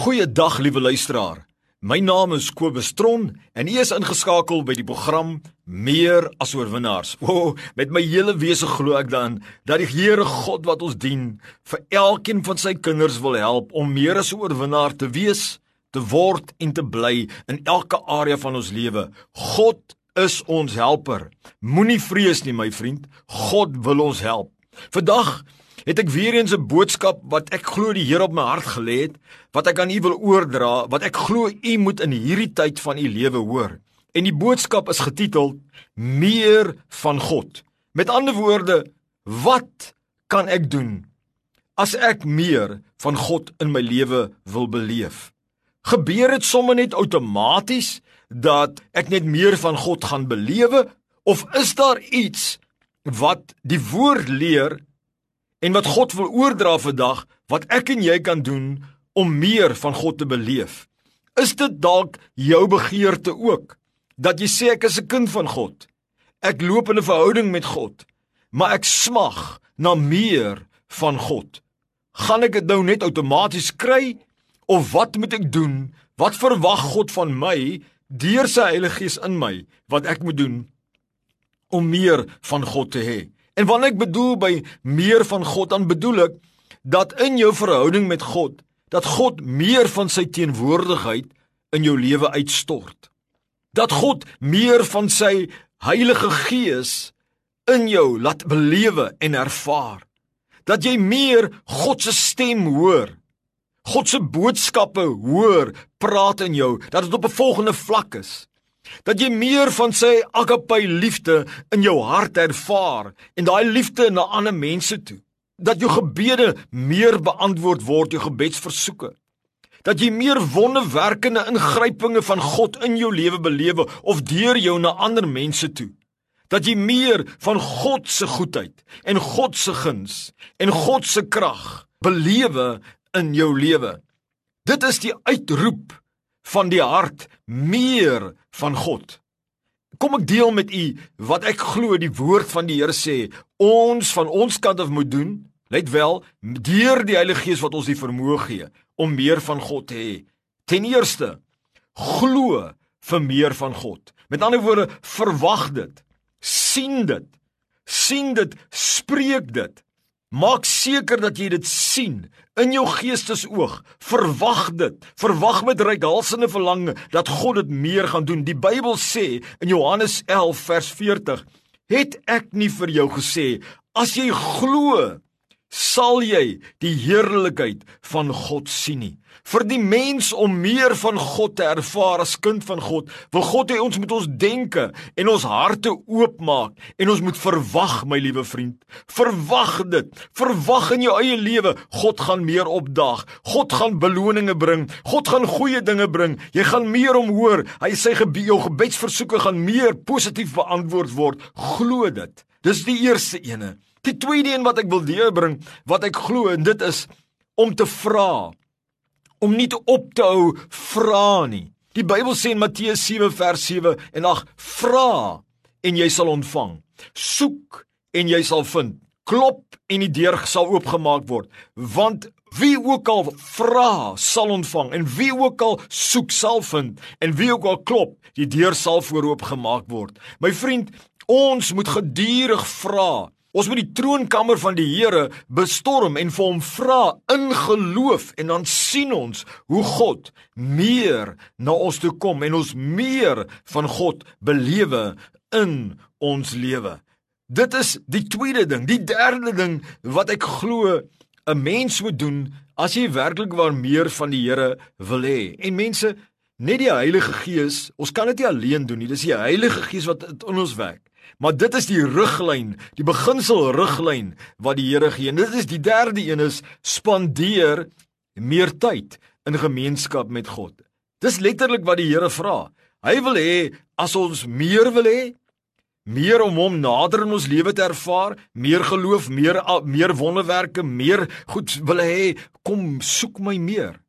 Goeiedag liewe luisteraar. My naam is Kobus Tron en u is ingeskakel by die program Meer as oorwinnaars. O, oh, met my hele wese glo ek dan dat die Here God wat ons dien vir elkeen van sy kinders wil help om meer as 'n oorwinnaar te wees, te word en te bly in elke area van ons lewe. God is ons helper. Moenie vrees nie, my vriend. God wil ons help. Vandag het ek weer eens 'n boodskap wat ek glo die Here op my hart gelê het, wat ek aan u wil oordra, wat ek glo u moet in hierdie tyd van u lewe hoor. En die boodskap is getiteld Meer van God. Met ander woorde, wat kan ek doen as ek meer van God in my lewe wil beleef? Gebeur dit sommer net outomaties dat ek net meer van God gaan belewe of is daar iets wat die woord leer en wat God wil oordra vandag wat ek en jy kan doen om meer van God te beleef. Is dit dalk jou begeerte ook dat jy sê ek is 'n kind van God. Ek loop in 'n verhouding met God, maar ek smag na meer van God. Gaan ek dit nou net outomaties kry of wat moet ek doen? Wat verwag God van my deur sy Heilige Gees in my wat ek moet doen om meer van God te hê? En wanneer ek bedoel by meer van God, dan bedoel ek dat in jou verhouding met God, dat God meer van sy teenwoordigheid in jou lewe uitstort. Dat God meer van sy Heilige Gees in jou laat belewe en ervaar. Dat jy meer God se stem hoor. God se boodskappe hoor praat in jou, dat dit op 'n volgende vlak is dat jy meer van sy agape liefde in jou hart ervaar en daai liefde na ander mense toe. Dat jou gebede meer beantwoord word jou gebedsversoeke. Dat jy meer wonderwerkende ingrypinge van God in jou lewe belewe of deur jou na ander mense toe. Dat jy meer van God se goedheid en God se guns en God se krag belewe in jou lewe. Dit is die uitroep van die hart meer van God. Kom ek deel met u wat ek glo die woord van die Here sê ons van ons kant af moet doen. Let wel, deur die Heilige Gees wat ons die vermoë gee om meer van God te hê. Ten eerste, glo vir meer van God. Met ander woorde, verwag dit. sien dit. sien dit, spreek dit. Maak seker dat jy dit sien in jou geestesoog. Verwag dit. Verwag met reikhalsende verlange dat God dit meer gaan doen. Die Bybel sê in Johannes 11 vers 40: "Het ek nie vir jou gesê as jy glo, sal jy die heerlikheid van God sien nie. Vir die mens om meer van God te ervaar as kind van God, wil God hê ons moet ons denke en ons harte oopmaak en ons moet verwag, my liewe vriend. Verwag dit. Verwag in jou eie lewe, God gaan meer opdaag. God gaan beloninge bring. God gaan goeie dinge bring. Jy gaan meer om hoor. Hy sê gebed jou gebedsversoeke gaan meer positief beantwoord word. Glo dit. Dis die eerste ene. Die tweede een wat ek wil deurbring, wat ek glo en dit is om te vra. Om nie te op te hou vra nie. Die Bybel sê in Matteus 7 vers 7 en ag vra en jy sal ontvang. Soek en jy sal vind. Klop en die deur sal oopgemaak word. Want wie ook al vra, sal ontvang en wie ook al soek, sal vind en wie ook al klop, die deur sal vooroop gemaak word. My vriend, ons moet gedurig vra Ons moet die troonkamer van die Here bestorm en vir hom vra in geloof en dan sien ons hoe God meer na ons toe kom en ons meer van God belewe in ons lewe. Dit is die tweede ding, die derde ding wat ek glo 'n mens moet doen as jy werklik waar meer van die Here wil hê. En mense, net die Heilige Gees, ons kan dit nie alleen doen nie. Dis die Heilige Gees wat in ons werk. Maar dit is die riglyn, die beginsel riglyn wat die Here gee. En dit is die derde een is spandeer meer tyd in gemeenskap met God. Dis letterlik wat die Here vra. Hy wil hê as ons meer wil hê, meer om hom nader in ons lewe te ervaar, meer geloof, meer meer wonderwerke, meer goed wil hê, kom soek my meer.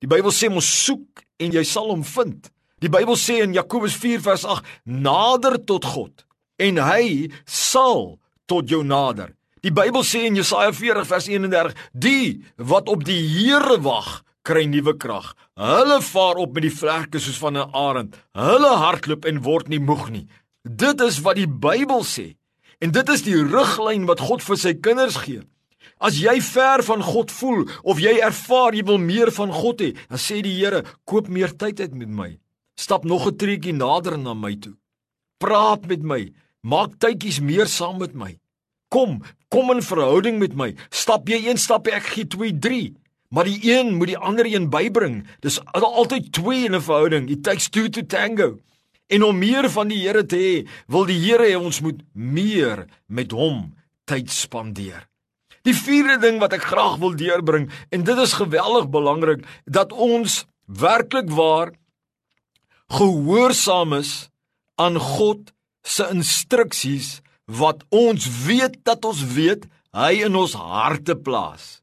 Die Bybel sê ons soek en jy sal hom vind. Die Bybel sê in Jakobus 4 vers 8: Nader tot God en hy sal tot jou nader. Die Bybel sê in Jesaja 40 vers 31: Die wat op die Here wag, kry nuwe krag. Hulle vaar op met die vlerke soos van 'n arend. Hulle hardloop en word nie moeg nie. Dit is wat die Bybel sê. En dit is die riglyn wat God vir sy kinders gee. As jy ver van God voel of jy ervaar jy wil meer van God hê, dan sê die Here, koop meer tyd uit met my. Stap nog 'n treukie nader na my toe. Praat met my. Maak tydjies meer saam met my. Kom, kom in verhouding met my. Stap jy een stap, ek gee 2, 3. Maar die een moet die ander een bybring. Dis altyd twee in 'n verhouding. It takes two to tango. En om meer van die Here te hê, wil die Here hê ons moet meer met hom tyd spandeer. Die vierde ding wat ek graag wil deurbring en dit is geweldig belangrik dat ons werklik waar gehoorsaam is aan God se instruksies wat ons weet dat ons weet hy in ons harte plaas.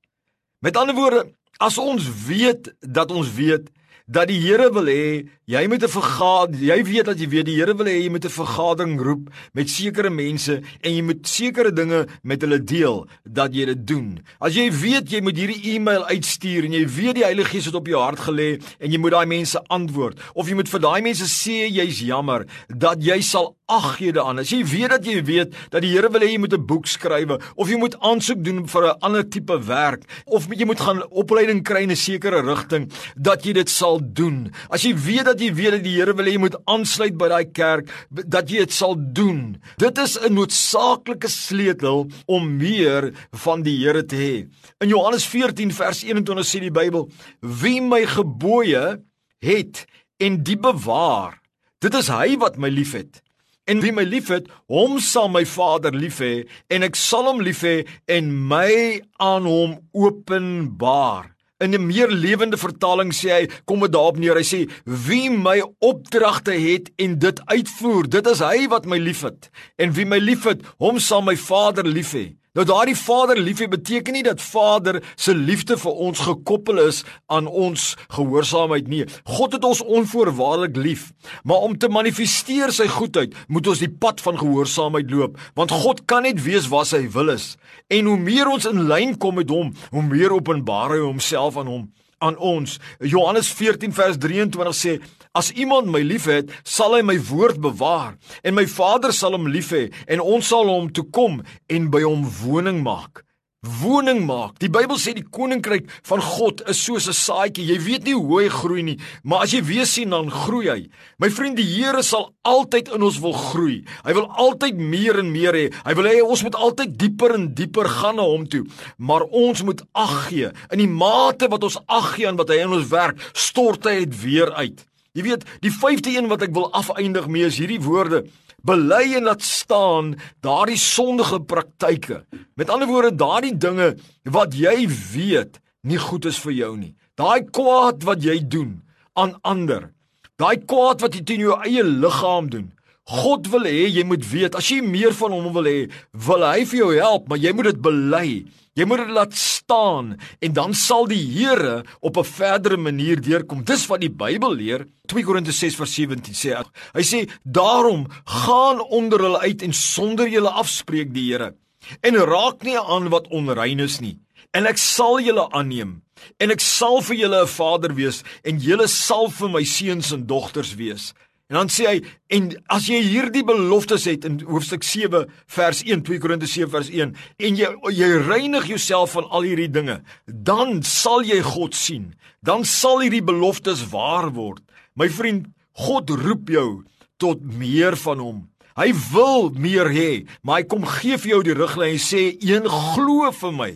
Met ander woorde, as ons weet dat ons weet dat die Here wil hê jy moet 'n vergadering jy weet dat jy weet die Here wil hê jy moet 'n vergadering roep met sekere mense en jy moet sekere dinge met hulle deel dat jy dit doen. As jy weet jy moet hierdie e-mail uitstuur en jy weet die Heilige Gees het op jou hart gelê en jy moet daai mense antwoord of jy moet vir daai mense sê jy's jammer dat jy sal ag gee daaraan. As jy weet dat jy weet dat die Here wil hê jy moet 'n boek skryf of jy moet aansoek doen vir 'n ander tipe werk of jy moet gaan opleiding kry in 'n sekere rigting dat jy dit sal doen. As jy weet dat jy weet dat die Here wil hê jy moet aansluit by daai kerk, dat jy dit sal doen. Dit is 'n noodsaaklike sleutel om meer van die Here te hê. In Johannes 14 vers 21 sê die Bybel: "Wie my gebooie het en die bewaar, dit is hy wat my liefhet." En wie my liefhet, hom sal my Vader lief hê en ek sal hom lief hê en my aan hom openbaar. In 'n meer lewende vertaling sê hy, kom dit daarop neer. Hy sê: "Wie my opdragte het en dit uitvoer, dit is hy wat my liefhet. En wie my liefhet, hom sal my Vader lief hê." Nou daardie Vader liefhê beteken nie dat Vader se liefde vir ons gekoppel is aan ons gehoorsaamheid nie. God het ons onvoorwaardelik lief, maar om te manifesteer sy goedheid, moet ons die pad van gehoorsaamheid loop, want God kan net weet wat hy wil is. En hoe meer ons in lyn kom met hom, hoe meer openbaar hy homself aan hom aan ons. Johannes 14 vers 23 sê: As iemand my liefhet, sal hy my woord bewaar en my Vader sal hom lief hê en ons sal hom toe kom en by hom woning maak. Woning maak. Die Bybel sê die koninkryk van God is soos 'n saadjie. Jy weet nie hoe hy groei nie, maar as jy weer sien dan groei hy. My vriend, die Here sal altyd in ons wil groei. Hy wil altyd meer en meer hê. Hy wil hê ons moet altyd dieper en dieper gaan na hom toe. Maar ons moet ag gee. In die mate wat ons ag gee aan wat hy in ons werk, stort hy dit weer uit. Jy weet, die vyfde een wat ek wil afeindig mee is hierdie woorde: bely en laat staan daardie sondige praktyke. Met ander woorde, daardie dinge wat jy weet nie goed is vir jou nie. Daai kwaad wat jy doen aan ander. Daai kwaad wat jy teen jou eie liggaam doen. God wil hê jy moet weet as jy meer van hom wil hê, wil hy vir jou help, maar jy moet dit bely. Jy moet dit laat staan en dan sal die Here op 'n verdere manier deurkom. Dis wat die Bybel leer. 2 Korintiërs 6:17 sê hy sê daarom gaan onder hulle uit en sonder julle afspreek die Here en raak nie aan wat onrein is nie en ek sal julle aanneem en ek sal vir julle 'n vader wees en julle sal vir my seuns en dogters wees En dan sê hy en as jy hierdie beloftes het in hoofstuk 7 vers 1 2 Korintiërs 7 vers 1 en jy jy reinig jouself van al hierdie dinge, dan sal jy God sien. Dan sal hierdie beloftes waar word. My vriend, God roep jou tot meer van hom. Hy wil meer hê, maar hy kom gee vir jou die riglyn en sê: "Een glo vir my.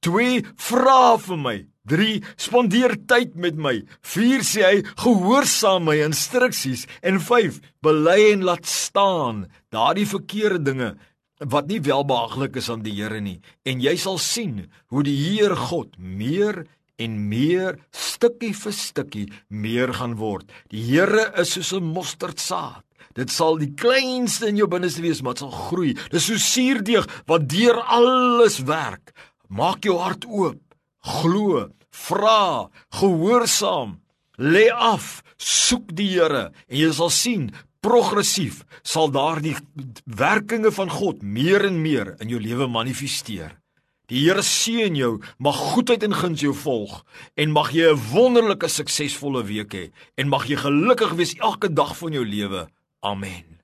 Twee vra vir my." 3 spandeer tyd met my. 4 sê hy gehoorsaam my instruksies. En 5 bely en laat staan daardie verkeerde dinge wat nie welbehaaglik is aan die Here nie. En jy sal sien hoe die Heer God meer en meer stukkie vir stukkie meer gaan word. Die Here is soos 'n mosterdsaad. Dit sal die kleinste in jou binneste wees maar dit sal groei. Dis so suurdeeg wat deur alles werk. Maak jou hart oop. Glo, vra, gehoorsaam, lê af, soek die Here en jy sal sien progressief sal daardie werkinge van God meer en meer in jou lewe manifesteer. Die Here seën jou, mag goedheid en guns jou volg en mag jy 'n wonderlike suksesvolle week hê en mag jy gelukkig wees elke dag van jou lewe. Amen.